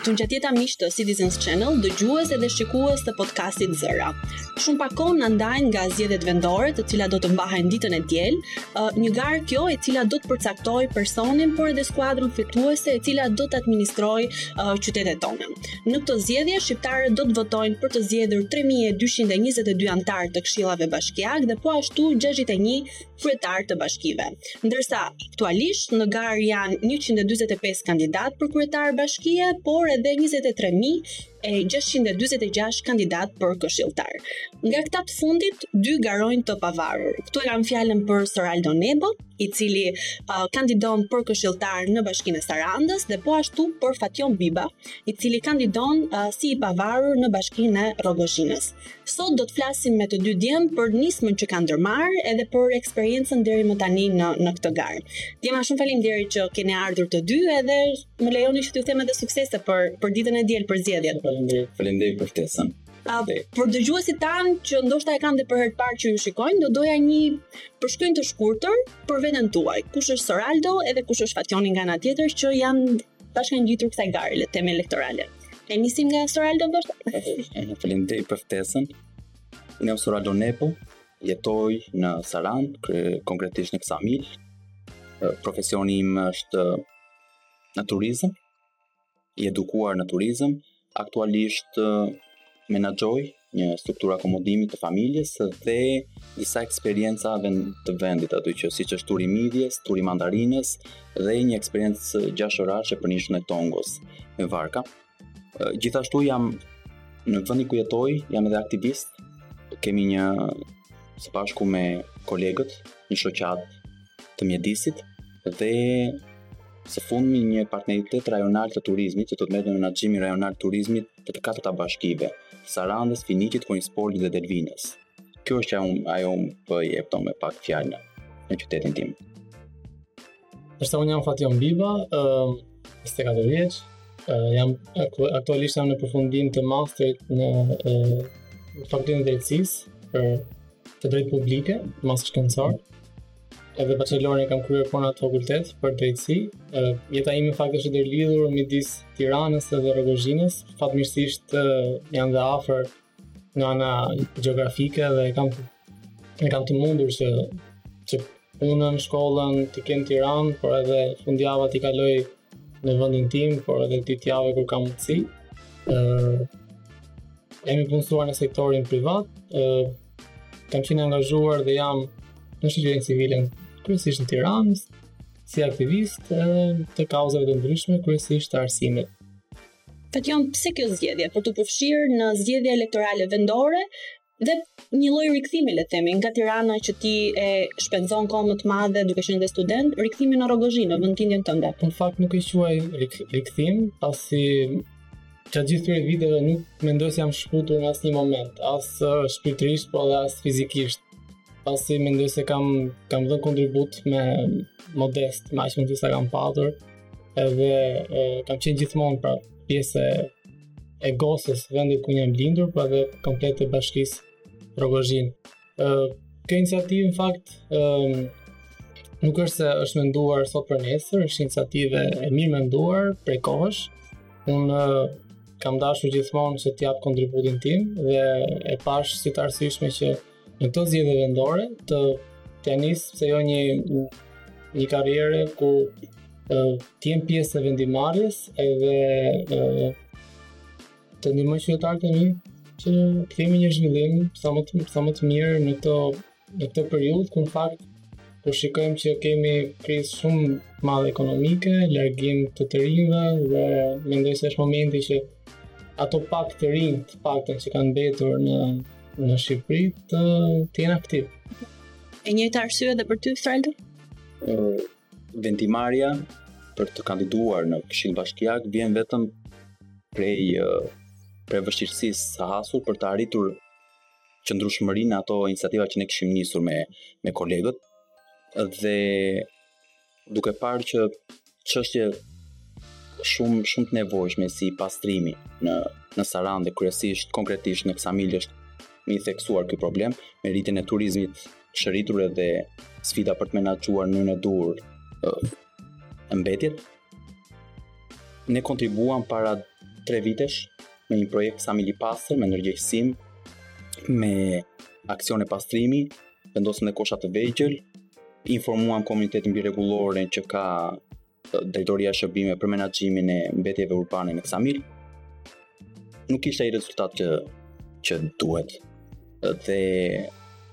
Tungjatjeta miq të Citizens Channel, dëgjues edhe shikues të podcastit Zëra. Shumë pak kohë na ndajnë nga zgjedhjet vendore, të cilat do të mbahen ditën e diel, një garë kjo e cila do të përcaktojë personin, por edhe skuadrën fituese e cila do të administrojë qytetet tona. Në këto zgjedhje shqiptarët do të votojnë për të zgjedhur 3222 anëtarë të këshillave bashkiakë dhe po ashtu 61 kryetarë të bashkive. Ndërsa aktualisht në garë janë 145 kandidatë për kryetar bashkie, por edhe 23646 kandidatë për këshilltarë. Nga këta të fundit, dy garojnë të pavarur. Këtu e kam fjalën për Soraldo Nebo, i cili uh, kandidon për këshilltar në Bashkinë e Sarandës dhe po ashtu për Fatjon Biba, i cili kandidon uh, si i pavarur në Bashkinë e Rrogozhinës. Sot do të flasim me të dy djemtë për nismën që kanë ndërmarrë edhe për eksperiencën deri më tani në në këtë garë. Djema shumë faleminderit që keni ardhur të dy edhe më lejoni që t'ju them edhe suksese për për ditën e diel për zgjedhjet. Faleminderit. Faleminderit për ftesën. A, për dëgjuesit tanë që ndoshta e kanë dhe për herë të parë që ju shikojnë, do doja një përshkrim të shkurtër për veten tuaj. Kush është Soraldo edhe kush është Fatjoni nga ana tjetër që janë Bashkëngjitur kësaj gare le të themi elektorale. E nisim nga Soraldo ndoshta. Faleminderit për ftesën. Unë jam Soraldo Nebo, jetoj në Sarandë, konkretisht në Ksamil. Profesioni im është në turizëm, i edukuar në turizëm, Aktualisht menaxhoj një strukturë akomodimi të familjes dhe disa eksperienca të vendit aty që siç është turi i midhjes, turi i mandarinës dhe një eksperiencë gjashtorëshe për ishullin e Tongos me varkë. Gjithashtu jam në vendin ku jetoj, jam edhe aktivist. Kemi një së bashku me kolegët, një shoqatë të mjedisit dhe së fundmi një partneritet rajonal të turizmit që do të merret me menaxhimin rajonal të turizmit të të katërta bashkive, Sarandës, Finiqit, Konispolit dhe Delvinës. Kjo është ajo që po e jap unë me pak fjalë në qytetin tim. Ndërsa unë jam Fatjon Biba, uh, 24 vjeç, uh, jam aktualisht jam në përfundim të masterit në uh, Fakultetin e Drejtësisë për të drejtë publike, master shkencor. edhe bachelorin e kam kryer po në atë fakultet për drejtësi. Jeta ime në fakt është e lidhur midis Tiranës dhe Rrogozhinës. Fatmirësisht janë dhe afër nga ana gjeografike dhe kam e kam të mundur që që punën, shkollën t'i kem në Tiranë, por edhe fundjavat t'i kaloj në vendin tim, por edhe ditët e javës kur kam mundësi. Ëh, uh, jam i punësuar në sektorin privat, ëh, uh, Kam qenë i angazhuar dhe jam në shoqërinë civile, kryesisht në Tiranë, si aktivist edhe të kauzave të ndryshme, kryesisht të arsimit. Tatjon, pse kjo zgjedhje për t'u përfshirë në zgjedhje elektorale vendore dhe një lloj rikthimi le të themi nga Tirana që ti e shpenzon kohën më të madhe duke qenë dhe student, rikthimi në Rrogozhinë, në vendlindjen tënde. Në fakt nuk e quaj rikthim, pasi Gjatë gjithë këtyre viteve nuk mendoj se jam shkëputur në asnjë moment, as shpirtërisht, po edhe as fizikisht. Pasi mendoj se kam kam dhënë kontribut me modest, me aq mundësi sa kam patur, edhe e, kam qenë gjithmonë pra pjesë e Gosës, vendit ku jam lindur, po edhe komplet e bashkisë Rrogozhinë. Ë uh, kjo iniciativë në fakt ë uh, nuk është se është menduar sot për nesër, është iniciativë e mirëmenduar prej kohësh. Unë uh, kam dashur gjithmonë që të jap kontributin tim dhe e pashë si të arsyeshme që në këto zgjedhje vendore të të nis pse jo një një karrierë ku të jem pjesë e vendimmarrjes edhe Të ndihmoj qytetarët e mi që të kemi një zhvillim sa më të, sa më të mirë në këto në këtë periudhë ku në fakt po shikojmë që kemi krizë shumë të madhe ekonomike, largim të të rinjve dhe mendoj se është momenti që ato pak të rinj të paktën që kanë mbetur në në Shqipëri të të jenë aktivë. E njëjta arsye edhe për ty Eraldo? Ëh, Vendimmarrja për të kandiduar në këshill bashkiak vjen vetëm prej prej vështirësisë së hasur për të arritur qëndrueshmëri në ato iniciativa që ne kishim nisur me me kolegët dhe duke parë që çështje shumë shumë të nevojshme si pastrimi në në Sarandë kryesisht konkretisht në Ksamil është më i theksuar ky problem me rritjen e turizmit është rritur edhe sfida për të menaxhuar në mënyrën e duhur mbetjet. Ne kontribuuam para tre vitesh me një projekt Ksamili i pastër, me ndërgjegjësim, me aksione pastrimi, vendosjen e koshave të vegjël, informuam komunitetin mbi rregulloren që ka drejtoria e shërbimeve për menaxhimin e mbetjeve urbane në Ksamil nuk ishte ai rezultat që që duhet. Dhe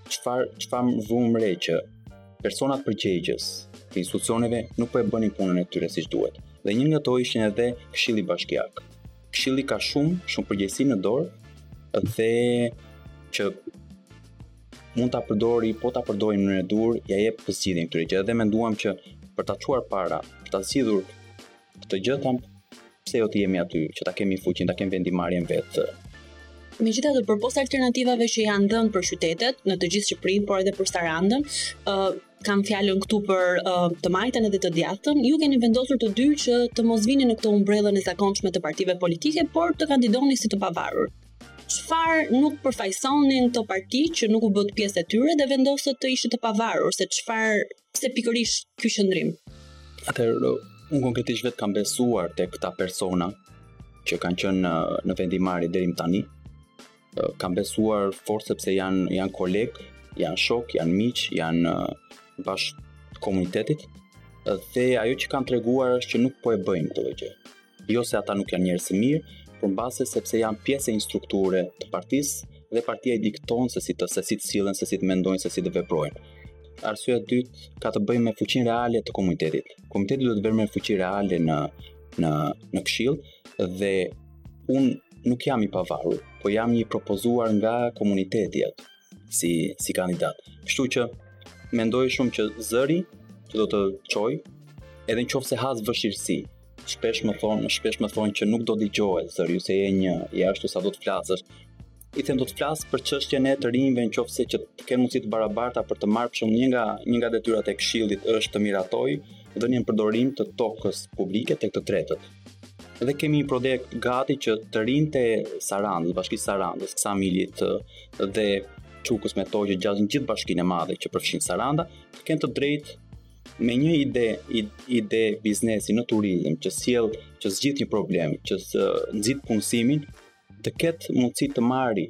çfarë çfarë ne vumë re që personat përgjegjës të institucioneve nuk po e bënin punën e tyre siç duhet. Dhe një nga to ishin edhe Këshilli Bashkiak. Këshilli ka shumë, shumë përgjegjësi në dorë dhe që mund ta përdori, po ta përdori në mënyrën e duhur, ja jep zgjidhjen këtyre gjërave dhe menduam që për ta çuar para, për ta zgjidhur këtë gjë thamë pse jo të jemi aty, që ta kemi fuqinë, ta kemi vendimarrjen vetë. Megjithatë, përpos alternativave që janë dhënë për qytetet në të gjithë Shqipërinë, por edhe për Sarandën, ë uh, kam fjalën këtu për uh, të majtën edhe të djathtën, ju keni vendosur të dy që të mos vini në këtë ombrellën e zakonshme të partive politike, por të kandidoni si të pavarur. Çfarë nuk përfaqësonin këto parti që nuk u bëtë pjesë e tyre dhe vendosët të ishit të pavarur se çfarë pse pikërisht ky qëndrim? Atëherë unë konkretisht vetë kam besuar te këta persona që kanë qenë në, në vendimmarrje deri më tani. Kam besuar fort sepse janë janë kolegë, janë shokë, janë miq, janë bashkë komunitetit dhe ajo që kanë treguar është që nuk po e bëjnë këtë gjë. Jo se ata nuk janë njerëz të mirë, por mbase sepse janë pjesë e një strukture të partisë dhe partia i dikton se si të se si të sillen, se si të mendojnë, se si të veprojnë. Arsyeja e dytë ka të bëjë me fuqinë reale të komunitetit. Komuniteti duhet të vijë me fuqi reale në në në këshill dhe unë nuk jam i pavarur, po jam i propozuar nga komuniteti atë si si kandidat. Kështu që mendoj shumë që zëri që do të çoj edhe në qoftë se has vështirësi, Shpesh më thonë, shpesh më thonë që nuk do dëgjohet zëri yt se je një, i ashtu sa do të flasësh. I them do të flas për çështjen e të rinjve në qoftë se që të kenë mundësi të barabarta për të marrë shumë një nga një nga detyrat e këshillit është të miratojë dhënien në përdorim të tokës publike tek të tretët. Dhe kemi një projekt gati që të rinjtë e Sarandës, bashkisë Sarandës, Ksamilit dhe Çukës, Metoqit, Gjashtës, gjithë bashkinë e madhe që përfshin Saranda, të kenë të drejtë me një ide ide biznesi në turizëm që sjell që zgjidh një problem, që nxit punësimin, të ketë mundësi të marrë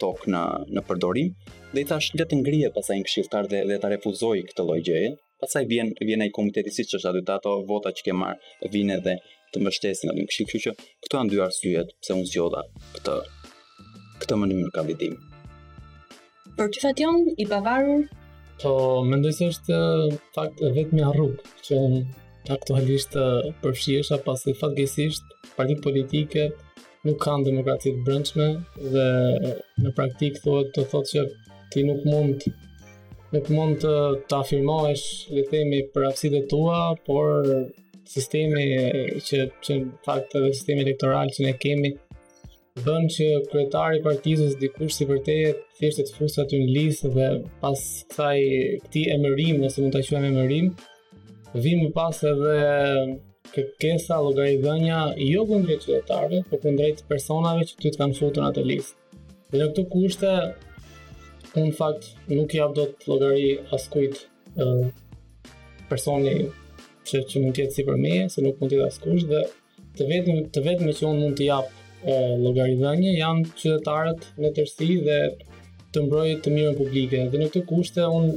tokë në në përdorim dhe i thashë le të ngrihet pastaj një këshilltar dhe dhe ta refuzojë këtë lloj gjëje. Pastaj vjen vjen ai komuniteti siç është aty ato vota që ke marrë vijnë edhe të mbështesin atë në këshill, kështu që këto janë dy arsyet pse unë zgjodha këtë këtë mënyrë kandidimi. Për ty Fation i pavarur? Po, mendoj se është fakt e vetmja rrugë që unë aktualisht përfshihesha pasi fatkeqësisht partitë politike nuk kanë demokraci të brendshme dhe në praktikë thuhet do të thotë që ti nuk mund nuk mund të të afirmohesh le të themi për aftësitë tua, por sistemi që që në fakt edhe sistemi elektoral që ne kemi bën që kryetari i partisë ose dikush sipër teje thjesht të fusë aty në listë dhe pas kësaj këtij emërimi nëse mund ta quajmë emërim vjen më pas edhe kërkesa llogaridhënia jo kundrejt qytetarëve, por kundrejt personave që ty të kanë futur në atë listë. Dhe në këto kushte unë në fakt nuk jap dot llogari askujt ë personi që që mund të jetë sipër meje, se nuk mund të jetë askush dhe Të vetëm të vetëm që unë mund të jap llogaridhënie janë qytetarët në tërësi dhe të mbroj të mirën publike. Dhe në këto kushte unë,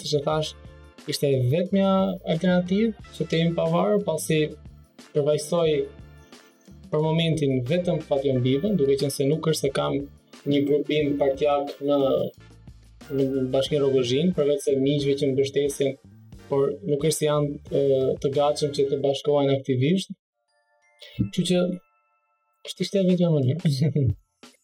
siç e thashë, ishte e vetmja alternativë që të jem i pavarur pasi përfaqësoj për momentin vetëm Fatjon Bibën, duke qenë se nuk është se kam një grupim partiak në në bashkinë Rrogozhinë, përveçse miqve që më mbështesin, por nuk është se janë të gatshëm që të bashkohen aktivisht. Kështu që është ishte edhe një mënyrë.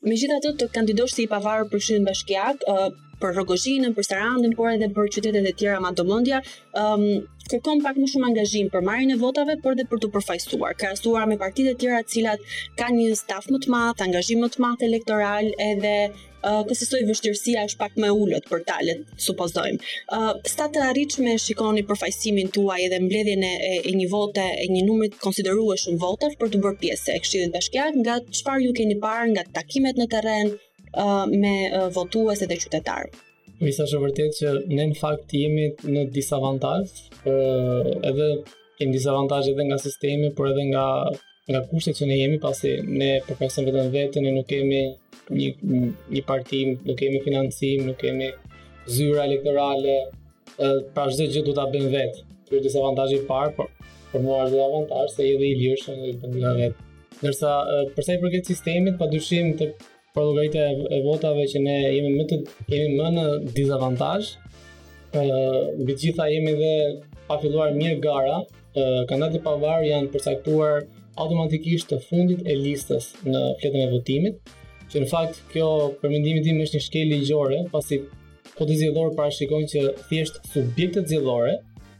Megjithatë të kandidosh si i pavarur për këshillin bashkiak, uh, për Rrogozhinën, për Sarandën, por edhe për qytetet e tjera ma do mendja, um, kërkon pak më shumë angazhim për marrjen e votave, por edhe për të përfaqësuar, krahasuar me partitë e tjera të cilat kanë një staf më të madh, angazhim më të madh elektoral, edhe uh, kësisoj vështirësia është pak më e ulët për ta, le të, supozojmë. Ë uh, sa të arritshme e shikoni përfaqësimin tuaj edhe mbledhjen e, e një vote, e një numri të konsiderueshëm votash për t'u bërë pjesë e Këshillit Bashkiak, nga çfarë ju keni parë nga takimet në terren uh, me uh, votues dhe qytetarë? Mirë, është e vërtetë që ne në fakt jemi në disavantazh, ë uh, edhe Kemi disavantazh edhe nga sistemi, por edhe nga nga kushtet që ne jemi, pasi ne përfaqësojmë vetëm veten, ne nuk kemi një një parti, nuk kemi financim, nuk kemi zyra elektorale, pra çdo gjë do ta bëjmë vetë. Ky është disavantazhi i parë, por për mua është dhe avantazh se je i lirshëm dhe i bën nga vetë. Ndërsa përsa i përket sistemit, pa dyshim te përllogaritja e votave që ne jemi më të jemi më në dizavantazh. ë Mbi të gjitha jemi dhe pa filluar mirë gara. ë Kandidatët e pavarur janë përcaktuar automatikisht të fundit e listës në fletën e votimit, që në fakt kjo për mendimin tim është një shkelje ligjore, pasi kodi zgjedhor parashikon që thjesht subjektet zgjedhore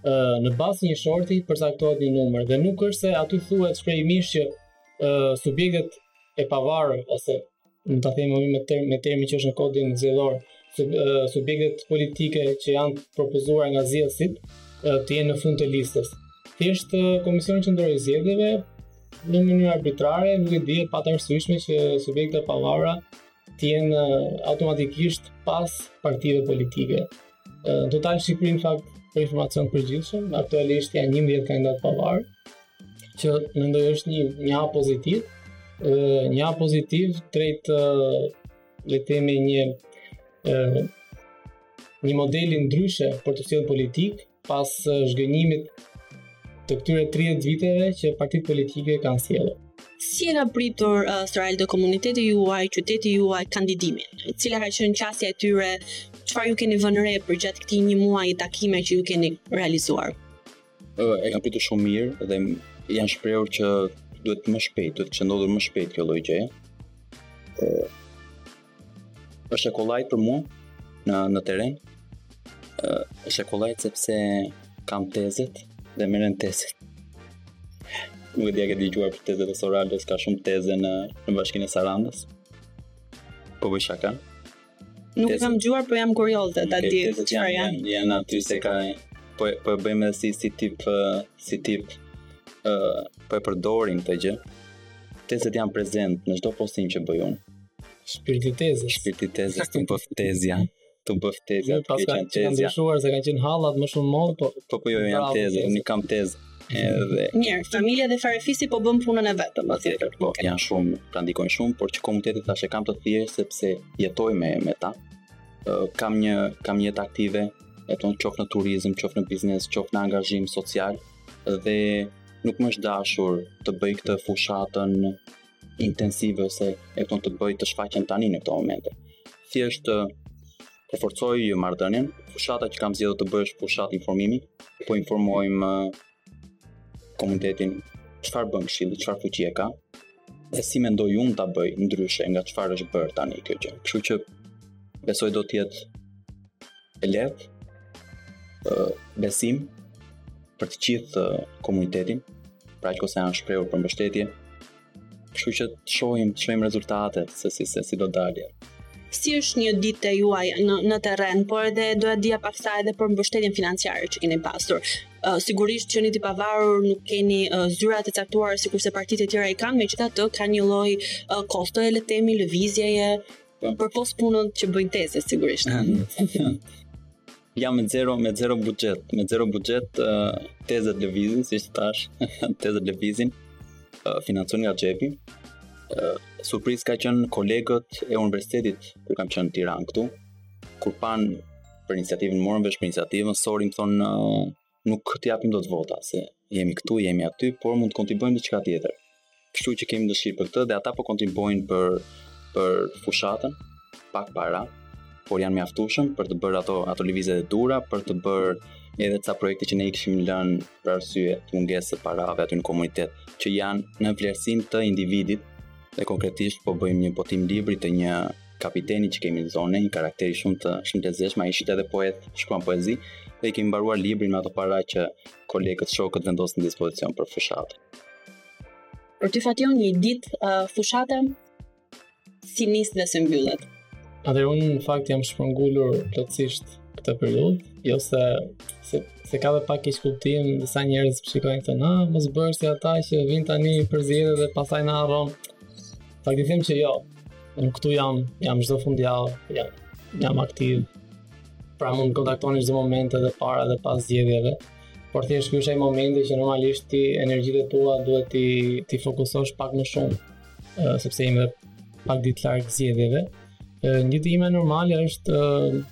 ë në bazë të një shorti përcaktohet një numër dhe nuk është se aty thuhet shprehimisht që ë subjektet e pavarur ose nëse themi më me term me termin që është në kodin zgjedhor sub, subjektet politike që janë propozuar nga zgjedhësit të jenë në fund të listës. Thjesht Komisioni Qendror i Zgjedhjeve në mënyrë arbitrare nuk e di e pa të arsyeshme që subjektet e pavarura të jenë automatikisht pas partive politike. Në total në Shqipëri në fakt për informacion të përgjithshëm, aktualisht janë 11 kandidatë të pavarur, që mendoj është një një hap pozitiv, ë një hap pozitiv drejt le të themi një ë një modeli ndryshe për të sjellë politikë pas zhgënjimit të këtyre 30 viteve që partitë politike kanë sjellë. Si e kanë pritur uh, Soraldo komuniteti juaj, qyteti juaj kandidimin? Cila ka qenë qasja e tyre? Çfarë ju keni vënë re përgjatë këtij një muaji takime që ju keni realizuar? e kanë pritur shumë mirë dhe janë shprehur që duhet më shpejt, duhet të kish ndodhur më shpejt kjo lloj gjëje. Është e kollajt për mua në në terren. Është e kollajt sepse kam tezet dhe merren tezet. Nuk e di a ke dëgjuar për tezet e Soraldos, ka shumë teze në në bashkinë e Sarandës. Po bëj shaka. Nuk e kam dëgjuar, po jam kurioze ta di çfarë janë. Janë aty se ka po po bëjmë edhe si si tip si tip ë uh, po e përdorin këtë gjë. Tezet janë prezent në çdo postim që bëj unë. Shpirti i tezes, shpirti i tezes, të bëftë tezja. Të bëftë tezja, të bëftë tezja. Paska ndryshuar se kanë qenë hallat më shumë në modë, po po po jo janë teze, unë kam teze. Edhe mirë, familja dhe farefisi po bën punën e vet, domethënë. Po okay. janë shumë, pra ndikojnë shumë, por që komunitetin thashë e kam të thjeshtë sepse jetoj me me ta. Kam një kam një jetë aktive, kupton qoftë në turizëm, qoftë në biznes, qoftë në angazhim social dhe nuk më është dashur të bëj këtë fushatën intensive ose e kupton të bëj të shfaqem tani në këto momente. Thjesht Po forcoj marrëdhënien. Fushata që kam zgjedhur të bëj është fushatë informimi. Po informojmë uh, komunitetin çfarë bën këshilli, çfarë fuqie ka. Dhe si mendoj unë ta bëj ndryshe nga çfarë është bërë tani kjo gjë. Kështu që besoj do të jetë e lehtë uh, besim për të gjithë uh, komunitetin, pra që janë shprehur për mbështetje, Kështu që të shohim, të shohim rezultatet se si se si do dalin. Si është një ditë e juaj në në terren, por edhe doja të dija paksa edhe për mbështetjen financiare që keni pasur. Uh, sigurisht që jeni i pavarur nuk keni uh, zyra të caktuara sikurse partitë e tjera i kanë, megjithatë kanë një lloj uh, kostoje le të themi lëvizjeje po. përpos punës që bëjnë tezet sigurisht. Jam me zero, me zero buxhet, me zero buxhet, uh, tezet lëvizin, siç të thashë, tezet lëvizin, uh, financojnë nga xhepi. Uh, surprizë ka qenë kolegët e universitetit, kur kam qenë Tiranë këtu, kur panë për iniciativën, morën vesh për iniciativën, Sori më thonë, uh, nuk të japim dot vota, se jemi këtu, jemi aty, por mund të kontribuojmë diçka tjetër. Kështu që kemi dëshirë për këtë dhe ata po kontribuojnë për për fushatën, pak para, por janë mjaftueshëm për të bërë ato ato lëvizjet e duhura, për të bërë edhe ca projekte që ne i kishim lënë për arsye të mungesës së parave aty në komunitet, që janë në vlerësim të individit dhe konkretisht po bëjmë një botim libri të një kapiteni që kemi në zonë, një karakteri shumë të shumë të zëshëm, ai është edhe poet, shkruan poezi, dhe i kemi mbaruar librin me ato para që kolegët shokët vendosën në dispozicion për fushatë. Për ty Fatjon një ditë uh, fushate si nis dhe si mbyllet? Atëherë unë në fakt jam shpërngullur plotësisht këtë periudhë, jo se, se, se ka dhe pak keqkuptim disa njerëz shikojnë thonë, mos bëj si ata që vijnë tani për zgjedhje dhe pastaj na harrojnë Fakti i them që jo, unë këtu jam, jam çdo fundjavë, jam, jam aktiv. Pra mund të kontaktoni çdo moment edhe para dhe pas zgjedhjeve. Por thjesht ky është ai momenti që normalisht ti energjitë e tua duhet t'i t'i fokusosh pak më shumë, uh, sepse jemi pak ditë larg zgjedhjeve. Uh, një ditë ime normale është uh,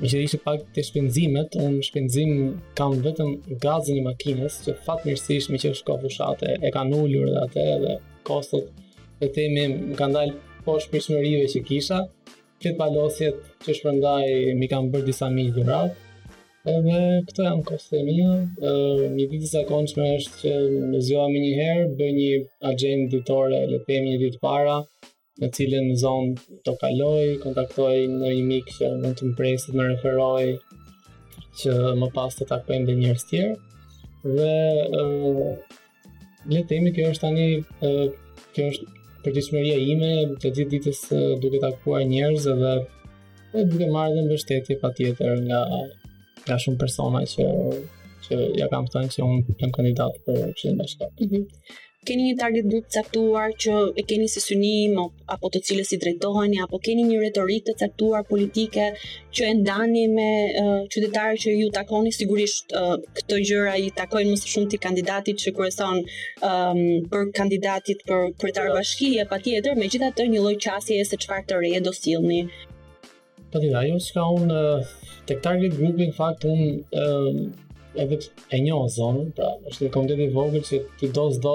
që u kthye pak te shpenzimet, unë shpenzim kam vetëm gazin e makinës, që fatmirësisht meqë është kohë fushate, e kanë ulur dhe atë edhe, Kostot le të themi më kanë dalë poshtë pritshmërive që kisha, fletëpalosjet që shpërndaj m'i kanë bërë disa mijë dhuratë, edhe këto janë kostot e mia, një ditë e zakonshme është që unë zgjohem menjëherë, bëj një agjendë ditore, le të themi një ditë para, në cilën zonë do kaloj, kontaktoj ndonjë mik që mund të më presë të më referojë që më pas të takojmë dhe njerëz të tjerë dhe uh, le të themi kjo është tani uh, kjo është përditshmëria ime gjatë gjithë ditës uh, duke takuar njerëz dhe dhe duke marrë dhe mbështetje patjetër nga nga shumë persona që që ia kam thënë që unë jam kandidat për këshillin bashkiak. Mm -hmm. keni një target group të caktuar që e keni si synim apo të cilit i drejtoheni apo keni një retorikë të caktuar politike që e ndani me uh, qytetarët që ju takoni sigurisht uh, këto gjëra i takojnë më së shumti kandidatit që kryeson um, për kandidatit për kryetar bashkie patjetër megjithatë një lloj qasjeje se çfarë të re do sillni Patjetër ajo çka unë tek target grupi në fakt unë edhe e njoh zonën, pra është një komunitet i vogël që ti do s'do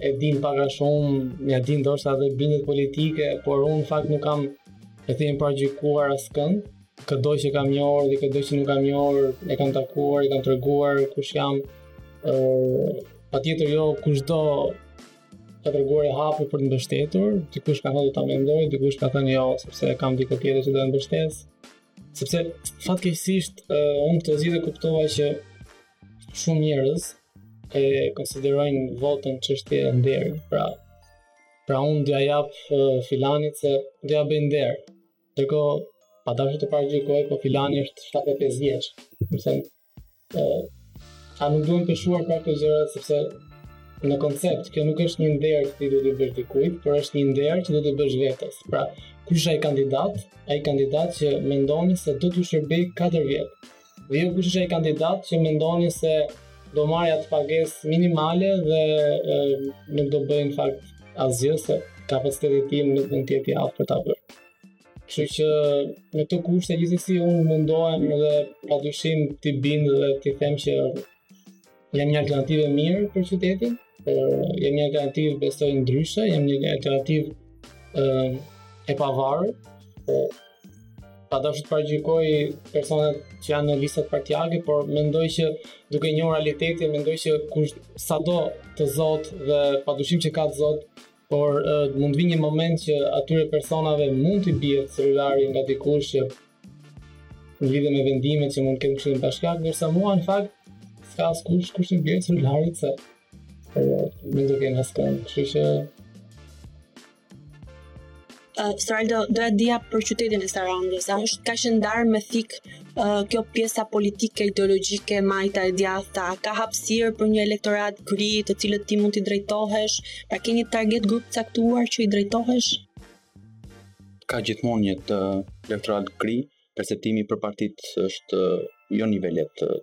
e di pak a shumë, ia di ndoshta edhe bindjet politike, por unë në fakt nuk kam le të themi paragjykuar askënd. Këdo që kam njohur dhe këdo që nuk kam njohur, e kam takuar, i kam treguar kush jam. Ëh, patjetër jo kushdo ta treguar e hapur për të mbështetur, dikush ka thënë ta mendoj, dikush ka thënë jo, sepse kam dikë tjetër që do e mbështes. Sepse fatkeqësisht uh, unë këto zgjedhje kuptova që shumë njerëz e konsiderojnë votën çështje nderi. Pra, pra unë do ia jap uh, filanit se do ia bëj nder. Dërgo pa dashur të paragjykoj, po filani është 75 vjeç. Do të thënë A nuk duhen të shuhen pra këto gjëra sepse në koncept kjo nuk është një nder që ti do t'i bësh dikujt, por është një nder që do t'i bësh vetes. Pra, kush është ai kandidat? Ai kandidat që mendoni se do t'ju shërbejë 4 vjet. Dhe jo kush është ai kandidat që mendoni se do marrë atë pagesë minimale dhe e, nuk do bëjë në fakt asgjë se kapaciteti i tij nuk do të jetë i aftë për ta bërë. Kështu që në këto kushte gjithsesi unë mundohem dhe padyshim t'i bind dhe t'i them që jam një alternativë e mirë për qytetin, jam një alternativë besoj ndryshe, jam një alternativë e pavarur, pa dashur të paragjykoj personat që janë në listat partiake, por mendoj që duke njohur realitetin, mendoj që kush sado të zot dhe padyshim që ka të zot, por mund të vijë një moment që atyre personave mund t'i bjerë celulari nga dikush në lidhje me vendimet që mund të kenë këshillin bashkiak, ndërsa mua në fakt s'ka askush kush t'i bie celularit se nuk do të kenë askënd, kështu që Uh, Sraldo, doja të dija për qytetin e Sarandës, a është kaq e ndarë me thikë uh, kjo pjesa politike, ideologjike, e majta e djathta, ka hapësirë për një elektorat gri të cilit ti mund t'i drejtohesh, pra ke një target grup të caktuar që i drejtohesh? Ka gjithmonë një të uh, elektorat gri, perceptimi për partitë është uh, jo në nivelet uh,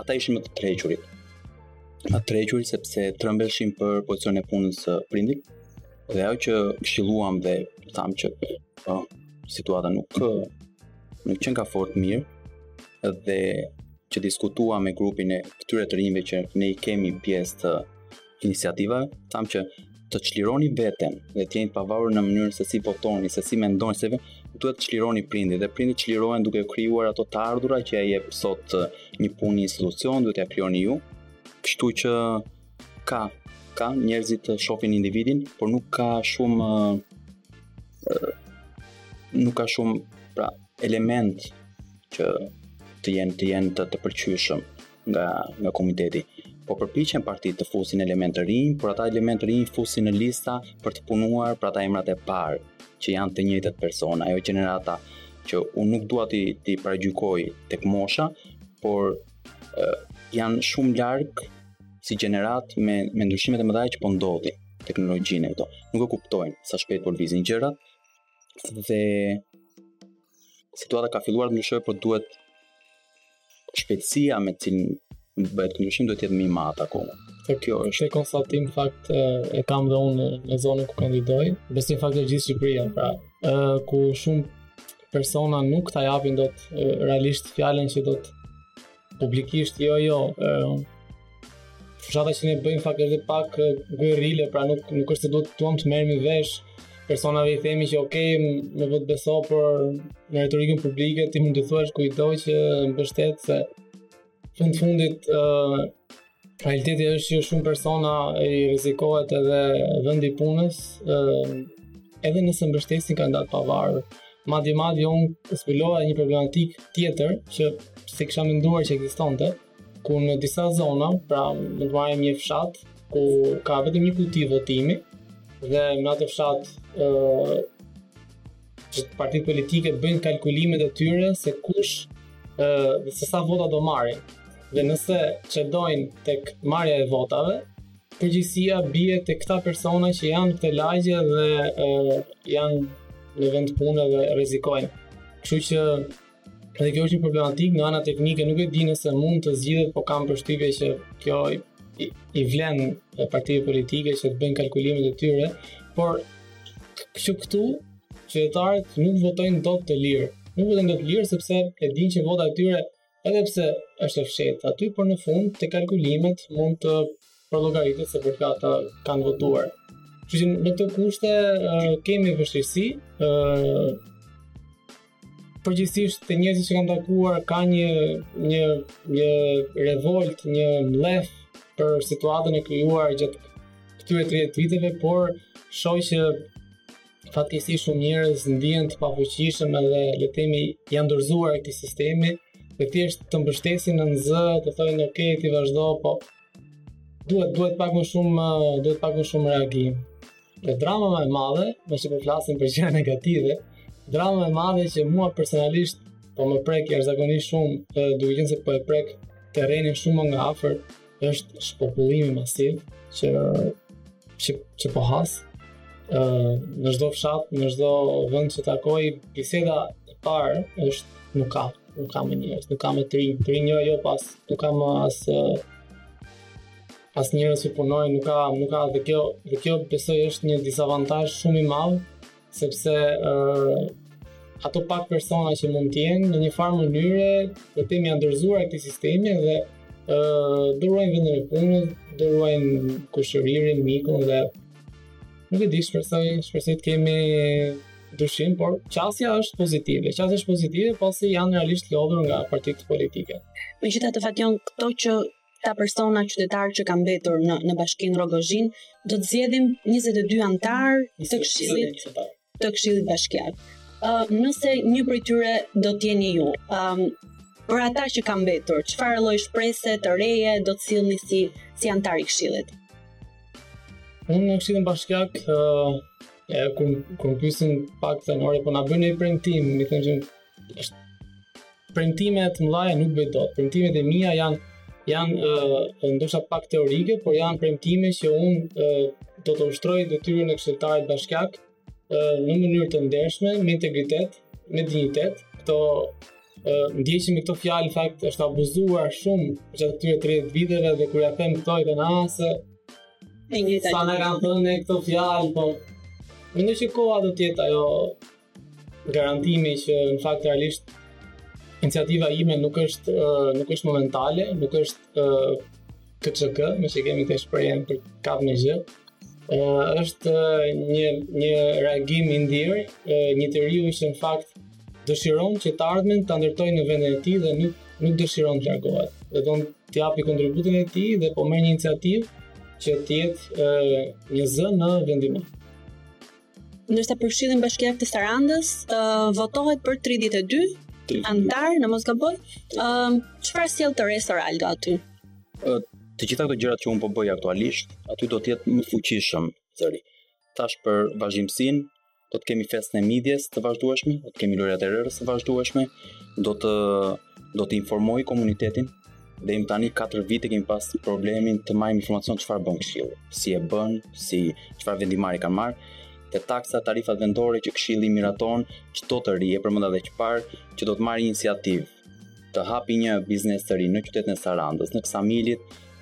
ata ishin më të tërhequrit. Më të tërhequrit sepse trembeshin për pozicionin e punës së prindit. Dhe ajo që këshilluam dhe thamë që po, situata nuk nuk qenka fort mirë dhe që diskutuam me grupin e këtyre të rinjve që ne i kemi pjesë të iniciativa, thamë që të çlironi veten dhe të jeni të pavarur në mënyrën se si votoni, se si mendoni, duhet të çlironi prindin dhe prindërit çlirohen duke krijuar ato të ardhura që ia jep sot një punë një institucion, duhet t'ia krijoni ju. Kështu që ka ka njerëzit shohin individin, por nuk ka shumë nuk ka shumë pra element që të jenë të jenë të, të pëlqyeshëm nga nga komiteti. Po përpiqen partitë të fusin elementë të rinj, por ata elementë të rinj fusin në lista për të punuar për ata emrat e parë, që janë të njëjtët persona, ajo gjenerata që unë nuk dua t'i t'i paragjykoj tek mosha, por e, janë shumë larg si gjeneratë me me ndryshimet e mëdha që po ndodhin teknologjinë këto. Nuk e kuptojnë sa shpejt po lëvizin gjërat, dhe situata ka filluar të ndryshojë, por duhet shpejtësia me cilën bëhet ndryshim duhet të jetë më i madh akoma. Se kjo është si konstatim fakt e kam dhe unë në zonën ku kandidoj, besoj në fakt gjithë Shqipëria, pra, ë ku shumë persona nuk ta japin dot realisht fjalën që do të Publikisht jo jo. Fushata që ne bëjmë në fakt është pak guerile, pra nuk nuk është se duhet tu' thënë të merremi vesh personave i themi që ok, më voto beso por në retorikën publike, ti mund t'i thuash kujtdo që mbështet se fund fundit uh, Realiteti është që shumë persona i rrezikohet edhe vendi i punës, edhe nëse mbështesin kandidatë të pavarur. Madje madje unë zbulova një problematikë tjetër që s'e kisha menduar që ekzistonte, ku në disa zona, pra nëse marrim një fshat ku ka vetëm një kuti votimi dhe në atë fshat ë që partitë politike bëjnë kalkulimet e tyre se kush ë uh, se sa vota do marrin. Dhe nëse çedojnë tek marrja e votave, përgjegjësia bie tek këta persona që janë në këtë lagje dhe uh, janë në vend pune dhe rrezikojnë. Kështu që Dhe kjo është një problematikë nga ana teknike, nuk e di nëse mund të zgjidhet, po kam përshtypje që kjo i, i, i vlen partive politike që të bëjnë kalkulimet e tyre, por që këtu qytetarët nuk votojnë dot të lirë. Nuk votojnë dot të lirë sepse e dinë që vota e tyre edhe pse është e fshehtë aty, por në fund te kalkulimet mund të përllogaritet se për çka ata kanë votuar. Kështu që në këto kushte kemi vështirësi, ë përgjithësisht te njerëzit që kam takuar ka një një një revoltë, një mllef për situatën e krijuar gjatë këtyre 30 viteve, por shoh që fatkeqësisht shumë njerëz ndihen të pafuqishëm edhe le të themi janë dorëzuar këtij sistemi dhe thjesht të mbështesin nën zë, të thonë ok, ti vazhdo, po Duhet, duhet pak më shumë, duhet pak më shumë reagim. Dhe drama më e madhe, meqë po flasim për gjëra negative, drama më e madhe që mua personalisht po më prek jashtëzakonisht shumë, dhe duke qenë se po e prek terrenin shumë nga afër, është shpopullimi masiv që që, që po has. Ë në çdo fshat, në çdo vend që takoj, biseda e parë është nuk ka Nuk ka më njerëz, nuk ka më të rinj, të rinj jo, jo pas, nuk ka më as as njerëz që punojnë, nuk ka, nuk ka dhe kjo, dhe kjo besoj është një disavantazh shumë i madh, sepse ë uh, ato pak persona që mund të jenë në një farë mënyre i janë dorëzuar këtij sistemi dhe ë uh, do ruajnë vendin e punës, do ruajnë kushëririn, mikun dhe nuk e di, shpresoj, shpresoj të kemi dyshim, por qasja është pozitive. Qasja është pozitive pasi janë realisht lodhur nga partitë politike. Megjithatë Fatjon këta që ta persona qytetarë që kanë mbetur në në bashkinë Rrogozhinë, do të zgjedhim 22 anëtarë të këshillit të këshillit bashkiak. Ë uh, nëse një prej tyre do të jeni ju, ë um, për ata që kanë mbetur, çfarë lloj shprese të reje do të sillni si si anëtar i këshillit? Unë në këshillin bashkiak ë uh, e kur kur më pyesin pak se ore po na bëj një premtim, me thënë që është premtime të mëdha nuk bëj dot. Premtimet e mia janë janë uh, ndoshta pak teorike, por janë premtime që un uh, do të ushtroj detyrën e këshilltarit bashkiak uh, në mënyrë të ndershme, me integritet, me dinjitet. Këto ndjeqim me këto fjalë në fakt është abuzuar shumë gjatë këtyre 30 viteve dhe kur ja them këto i kanë a se sa na kanë thënë këto fjalë po mendoj që koha do të jetë ajo garantimi që në fakt realisht iniciativa ime nuk është nuk është momentale nuk është TCK, meqë kemi të shprehurën për të kap një gjë, është një, një reagim i ndjerë i një të riu që në fakt dëshiron që të ardhmen ta ndërtojë në vendin e tij dhe nuk, nuk dëshiron të largohet. Dhe don të japi kontributin e tij dhe po merr një iniciativë që të jetë një zë në vendimë. Ndërsa për Këshillin Bashkiak të Sarandës uh, votohet për 32 anëtarë, në mos gaboj. Ëm, uh, çfarë sjell të re Soraldo aty? Uh, të gjitha këto gjërat që un po bëj aktualisht, aty do të jetë më fuqishëm zëri. Tash për vazhdimësinë, do të kemi festën e midjes të vazhdueshme, do të kemi lojrat e rërës të vazhdueshme, do të do të informoj komunitetin deri tani 4 vite kemi pas problemin të marrim informacion çfarë bën këshilli, si e bën, si çfarë vendimarrje ka marrë, te taksa tarifat vendore që këshilli i miraton çdo të ri e përmenda edhe që parë që do të marrë iniciativë të hapi një biznes të ri në qytetin e Sarandës, në Ksamil,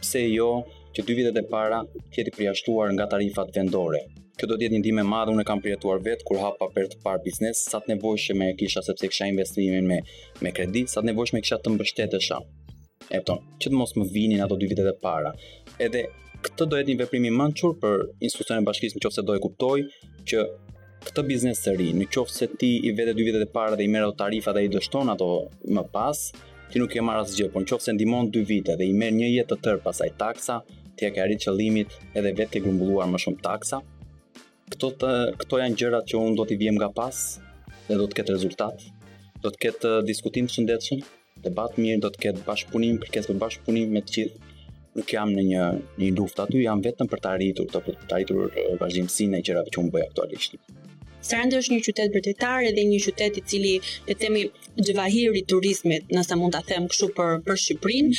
pse jo që dy vitet e para të jetë përjashtuar nga tarifat vendore. Kjo do të jetë një ndihmë e madhe, unë e kam përjetuar vetë kur hapa për herë të parë biznes, sa të nevojshme e kisha sepse kisha investimin me me kredi, sa të nevojshme kisha të mbështetesha. E them, që të mos më vinin ato dy vitet e para. Edhe kjo do jetë një veprim i mençur për institucionin e bashkisë nëse do e kuptojë që këtë biznes të ri, në qoftë se ti i vete dy vitet e para dhe i merr ato tarifa dhe i dështon ato më pas, ti nuk ke marrë asgjë, por në qoftë se ndihmon dy vite dhe i merr një jetë të tërë pastaj taksa, ti e ke arrit qëllimin edhe vetë ke grumbulluar më shumë taksa, Këto të, këto janë gjërat që unë do t'i vihem nga pas dhe do të ketë rezultat. Do të ketë uh, diskutim të shëndetshëm, debat mirë, do të ketë bashkëpunim, kërkesë për bashkëpunim me të gjithë. Nuk jam në një një luftë aty, jam vetëm për të arritur, të për të arritur uh, vazhdimësinë e gjërave që unë bëj aktualisht. Saranda është një qytet bregdetar dhe një qytet i cili le të themi xhevahiri i turizmit, nëse mund ta them kështu për për Shqipërinë,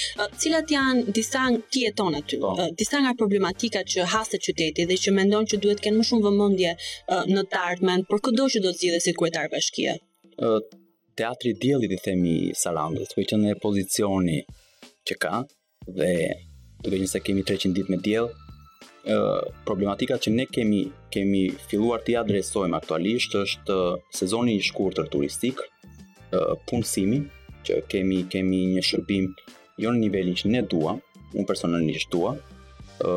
cilat janë disa ti jeton aty, po. disa nga problematikat që has qyteti dhe që mendon që duhet të kenë më shumë vëmendje në të ardhmen për këdo që do të zgjidhet si kryetar bashkie. Ë teatri i diellit i themi Sarandës, duke qenë pozicioni që ka, dhe duke qenë se kemi 300 ditë me diell, ë problematika që ne kemi kemi filluar t'i adresojmë aktualisht është sezoni i shkurtër turistik, ë punësimi që kemi kemi një shërbim jo në nivelin që ne duam, unë personalisht dua, ë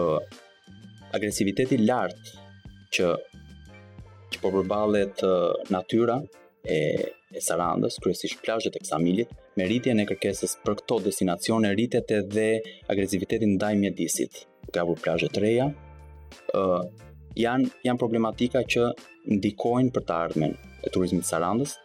agresiviteti i lartë që që po përballet natyra e e Sarandës, kryesisht plazhet e Ksamilit, me rritjen e kërkesës për këto destinacione rritet edhe agresiviteti ndaj mjedisit. Duke hapur plazhe të reja, ë uh, janë janë problematika që ndikojnë për të ardhmen e turizmit të Sarandës.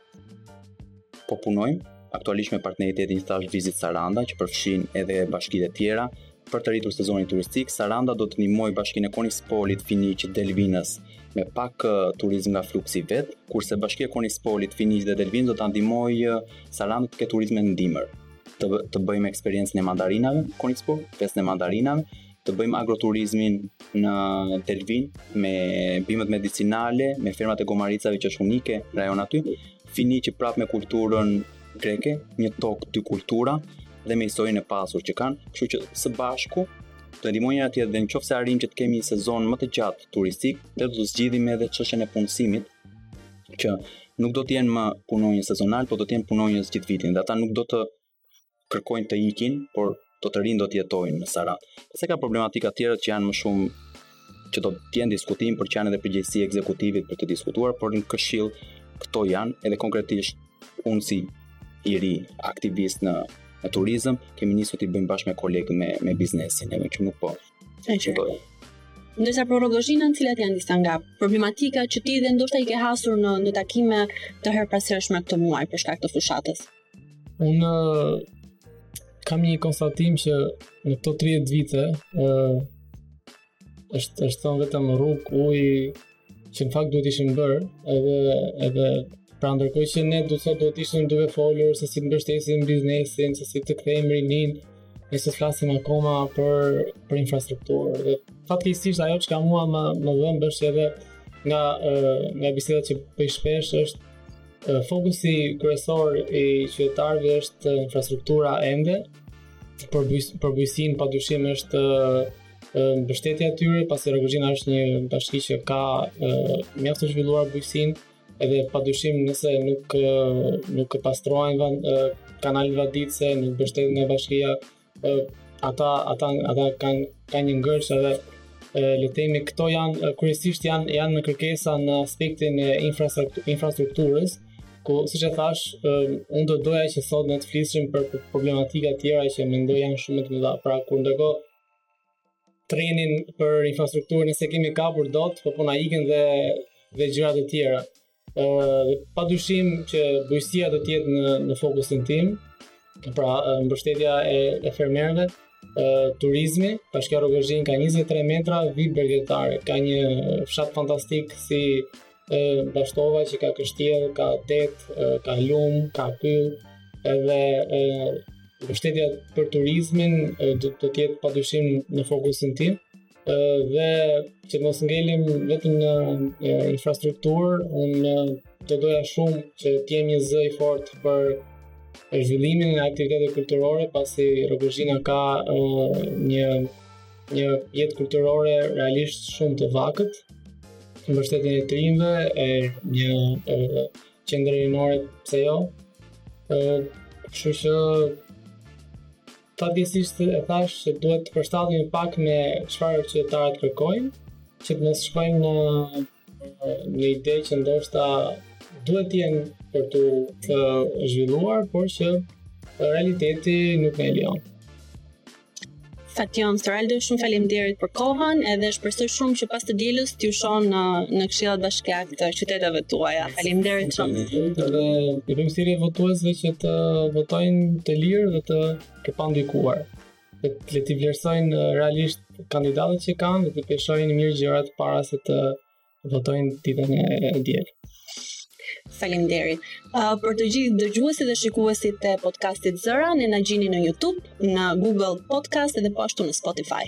Po punojmë aktualisht me partneritetin të thashë Visit Saranda që përfshin edhe bashkitë e tjera, Për të rritur sezonin turistik, Saranda do të ndihmojë bashkinë e Konispolit, Finiq, Delvinës me pak turizëm nga fluksi i vet, kurse bashkia e Konispolit, Finiq dhe Delvinës do ta ndihmojë Sarandën të ketë turizëm në dimër. Të, të bëjmë eksperiencën e mandarinave, Konispol, festën e mandarinave, të bëjmë agroturizmin në Delvinë me bimët medicinale, me fermat e gomaricave që është unike në rajon aty, Finiqi prapë me kulturën greke, një tokë dy kultura, dhe me historinë e pasur që kanë, kështu që së bashku të ndihmojmë njëra tjetrën dhe në qoftë se arrijmë që të kemi një sezon më të gjatë turistik, do të zgjidhim edhe çështjen e punësimit që nuk do të jenë më punonjës sezonalë, por do të jenë punonjës gjithë vitin dhe ata nuk do të kërkojnë të ikin, por do të rrinë do të jetojnë në Sarandë. Se ka problematika të tjera që janë më shumë që do të jenë diskutim por janë dhe përgjegjësi e ekzekutivit për të diskutuar, por në këshill këto janë edhe konkretisht unë si i ri aktivist në në turizëm, kemi nisur t'i bëjmë bashkë me kolegë me me biznesin, edhe që nuk po. Sa që po. Ndërsa për Rrogozhinën, cilat janë disa nga problematikat që ti dhe ndoshta i ke hasur në në takime të herëpashershme këtë muaj për shkak të fushatës? Unë kam një konstatim që në këto 30 vite ë është është thënë vetëm rrugë, ujë që në fakt duhet të ishin bërë edhe edhe pra ndërkohë që ne duhet sot duhet të ishim duke folur se si të mbështesim biznesin, se si të kthejmë rininë, ne sot flasim akoma për për infrastrukturë dhe fatkeqësisht ajo çka mua më më dhemb është edhe nga nga bisedat që bëj shpesh është Fokusi kryesor i qytetarëve është infrastruktura ende. Për bujqësinë pa dyshim është mbështetja e tyre, pasi Rrogozhina është një bashki që ka mjaft të zhvilluar bujqësinë, edhe pa dyshim nëse nuk nuk pastrohen kanalet vaditëse, nuk mbështeten nga bashkia, ata ata ata kanë kanë një ngërç edhe le të themi këto janë kryesisht janë janë në kërkesa në aspektin e infrastrukturës ku siç e thashë unë do doja që sot ne të flisnim për problematika të tjera që mendoj janë shumë më të mëdha pra kur ndërkohë trenin për infrastrukturën ne s'e kemi kapur dot po po na ikën dhe dhe gjërat e tjera Ëh, padyshim që bujqësia do të jetë në në fokusin tim. Pra, mbështetja e, e fermerëve, turizmi, Bashkia Rrogozhinë ka 23 metra vijë bregdetare, ka një fshat fantastik si e, Bashtova që ka kështjellë, ka det, e, ka lumë, ka pyll, edhe e, mbështetja për turizmin e, do të jetë pa dyshim në fokusin tim. dhe që të mos ngelim vetëm në infrastrukturë, unë do doja shumë që të jem një zë i fortë për zhvillimin e aktiviteteve kulturore, pasi Rrogozhina ka uh, një një jetë kulturore realisht shumë të vakët, mbështetjen e të rinjve, e një uh, qendër rinore, pse jo, uh, kështu që Fatkeqësisht e thashë që duhet të përshtatemi pak me çfarë qytetarët kërkojnë, që të mos shkojmë në në ide që ndoshta duhet të jenë për t'u zhvilluar, por që realiteti nuk na lejon. Fation, Geraldo, shumë faleminderit për kohën, edhe shpresoj shumë që pas të dielës t'ju shoh në në këshillat bashkiake. të qyteteve tuaja. Faleminderit shumë. Dhe i bëjmë thirrje votuesve që të votojnë të lirë dhe të pandikuar. Dhe le t'i vlerësojnë uh, realisht kandidatët që kanë dhe t'i peshojnë mirë gjërat para se të votojnë ditën e diel. Faleminderit. Uh, për të gjithë dëgjuesit dhe shikuesit e podcastit Zëra, ne na gjeni në YouTube, në Google Podcast dhe po ashtu në Spotify.